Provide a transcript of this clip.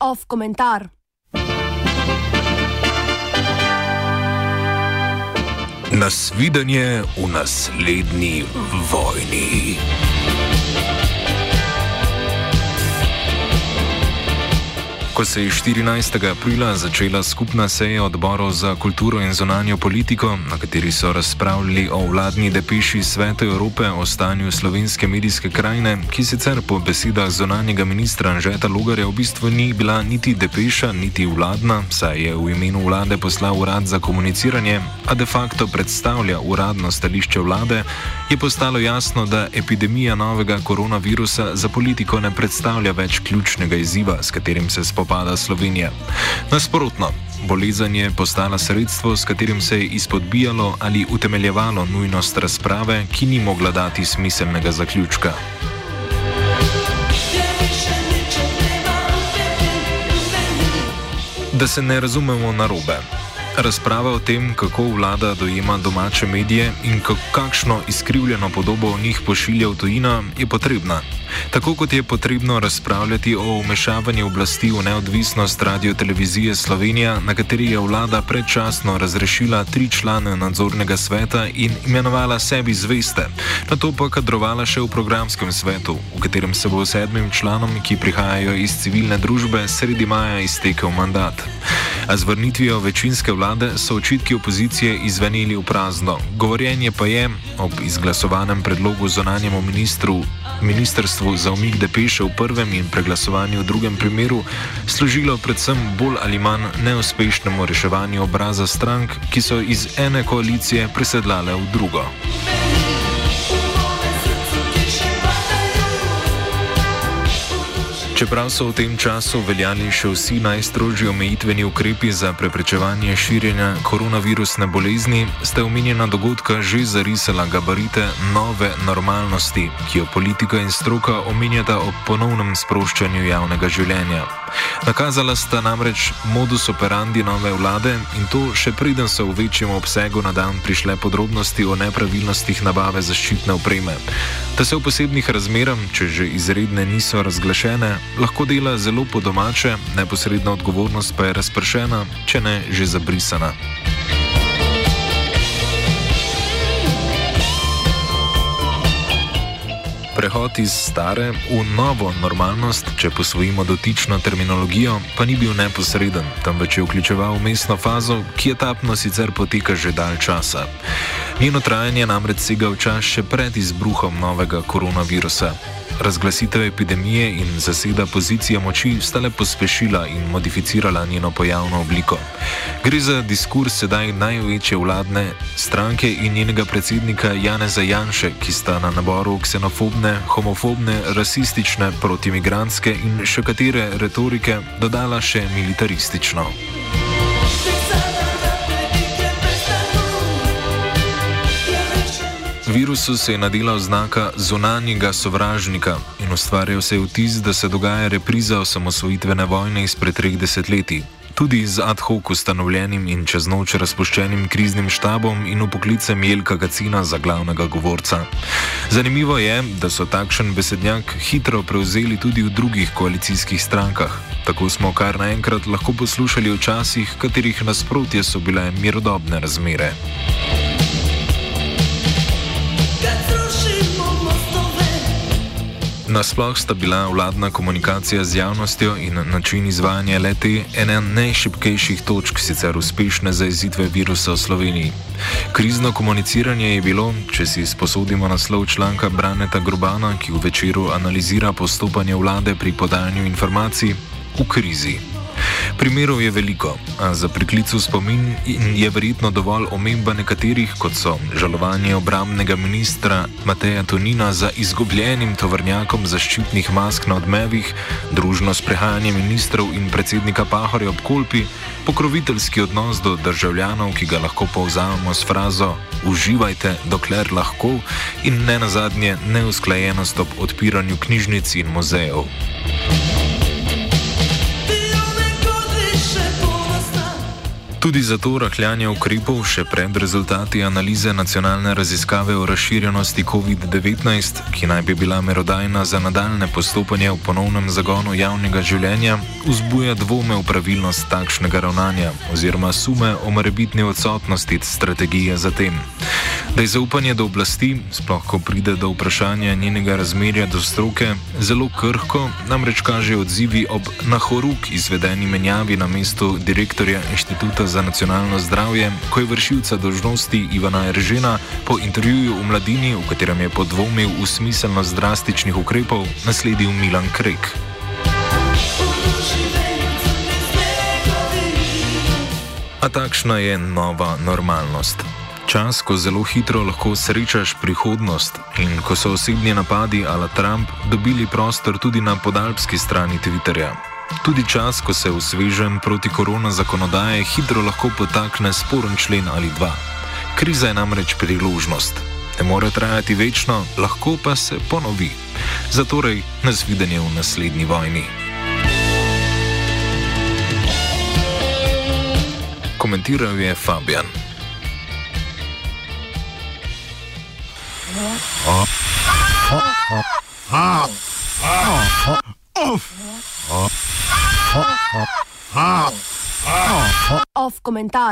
Off komentar. Nasvidenje v naslednji vojni. Ko se je 14. aprila začela skupna seja odborov za kulturo in zonanjo politiko, na kateri so razpravljali o vladni depeši Svete Evrope o stanju slovenske medijske krajine, ki sicer po besedah zonanjega ministra Anžeta Lugarja v bistvu ni bila niti depeša, niti vladna, saj je v imenu vlade poslal urad za komuniciranje, a de facto predstavlja uradno stališče vlade, je postalo jasno, da epidemija novega koronavirusa za politiko ne predstavlja več ključnega izziva, s katerim se spopada spopada Slovenije. Nasprotno, bolezen je postala sredstvo, s katerim se je izpodbijalo ali utemeljevalo nujnost razprave, ki ni mogla dati smiselnega zaključka. Da se ne razumemo narobe. Razprava o tem, kako vlada dojema domače medije in kakšno izkrivljeno podobo o njih pošilja v tujina, je potrebna. Tako kot je potrebno razpravljati o umešavanju oblasti v neodvisnost radio televizije Slovenija, na kateri je vlada predčasno razrešila tri člane nadzornega sveta in imenovala sebi zveste, na to pa kadrovala še v programskem svetu, v katerem se bo sedmim članom, ki prihajajo iz civilne družbe, sredi maja iztekel mandat. A z vrnitvijo večinske vlade so očitki opozicije izvenili v prazno. Govorjenje pa je ob izglasovanem predlogu zonanjemu ministru ministrstvu za omik depeše v prvem in preglasovanju v drugem primeru služilo predvsem bolj ali manj neuspešnemu reševanju obraza strank, ki so iz ene koalicije presedlale v drugo. Čeprav so v tem času veljali še vsi najstrožji omejitveni ukrepi za preprečevanje širjenja koronavirusne bolezni, ste omenjena dogodka že zarisala gabarite nove normalnosti, ki jo politika in stroka omenjata ob ponovnem sproščanju javnega življenja. Nakazala sta namreč modus operandi nove vlade in to še preden so v večjem obsegu na dan prišle podrobnosti o nepravilnostih nabave zaščitne opreme. Da se v posebnih razmerah, če že izredne niso razglašene, lahko dela zelo po domače, neposredna odgovornost pa je razpršena, če ne že zabrisana. Prehod iz stare v novo normalnost, če posvojimo dotično terminologijo, pa ni bil neposreden, temveč je vključeval mestno fazo, ki etapno sicer poteka že dalj časa. Njeno trajanje namreč sega v čas še pred izbruhom novega koronavirusa. Razglasitev epidemije in zaseda pozicija moči sta le pospešila in modificirala njeno pojavno obliko. Gre za diskurs sedaj največje vladne stranke in njenega predsednika Janeza Janše, ki sta na naboru ksenofobne, homofobne, rasistične, protimigranske in še katere retorike dodala še militaristično. Virusu se je nadela oznaka zunanjega sovražnika in ustvarjal se je vtis, da se dogaja repriza osamosvojitvene vojne izpred treh desetletij. Tudi z ad hoc ustanovljenim in čez noč razpuščenim kriznim štabom in upoklicem Jelka Kacina za glavnega govorca. Zanimivo je, da so takšen besednjak hitro prevzeli tudi v drugih koalicijskih strankah. Tako smo kar naenkrat lahko poslušali o časih, katerih nasprotje so bile mirodobne razmere. Nasploh sta bila vladna komunikacija z javnostjo in način izvajanja leti ena najšipkejših točk sicer uspešne zaezitve virusa v Sloveniji. Krizno komuniciranje je bilo, če si sposodimo naslov članka Braneta Grubana, ki v večeru analizira postopanje vlade pri podajanju informacij, v krizi. Primerov je veliko, a za priklic v spomin je verjetno dovolj omemba nekaterih, kot so žalovanje obramnega ministra Mateja Tonina za izgubljenim tovrnjakom zaščitnih mask na odmevih, družno sprehajanje ministrov in predsednika Pahorja ob Kolpi, pokroviteljski odnos do državljanov, ki ga lahko povzamemo s frazo Uživajte, dokler lahko, in ne nazadnje neusklajenost ob odpiranju knjižnic in muzejev. Tudi zato rahljanje ukrepov še pred rezultati analize nacionalne raziskave o razširjenosti COVID-19, ki naj bi bila merodajna za nadaljne postopanje v ponovnem zagonu javnega življenja, vzbuja dvome v pravilnost takšnega ravnanja oziroma sume o morebitni odsotnosti strategije za tem. Da je zaupanje do oblasti, sploh ko pride do vprašanja njenega razmerja do stroke, zelo krhko, namreč kaže odzivi ob nahoruk izvedeni menjavi na mestu direktorja inštituta za nacionalno zdravje, ko je vršilca dožnosti Ivana Eržena po intervjuju v mladini, v katerem je podvomil v smiselnost drastičnih ukrepov, nasledil Milan Krek. A takšna je nova normalnost. Čas, ko zelo hitro lahko srečaš prihodnost in ko so osebni napadi ala Trump dobili prostor tudi na podalpski strani Twitterja. Tudi čas, ko se v svežem proti korona zakonodaje hitro lahko potakne sporen člen ali dva. Kriza je namreč priložnost. Ne more trajati večno, lahko pa se ponovi. Zatorej nas videnje v naslednji vojni. Komentiral je Fabian. Off. Komentar.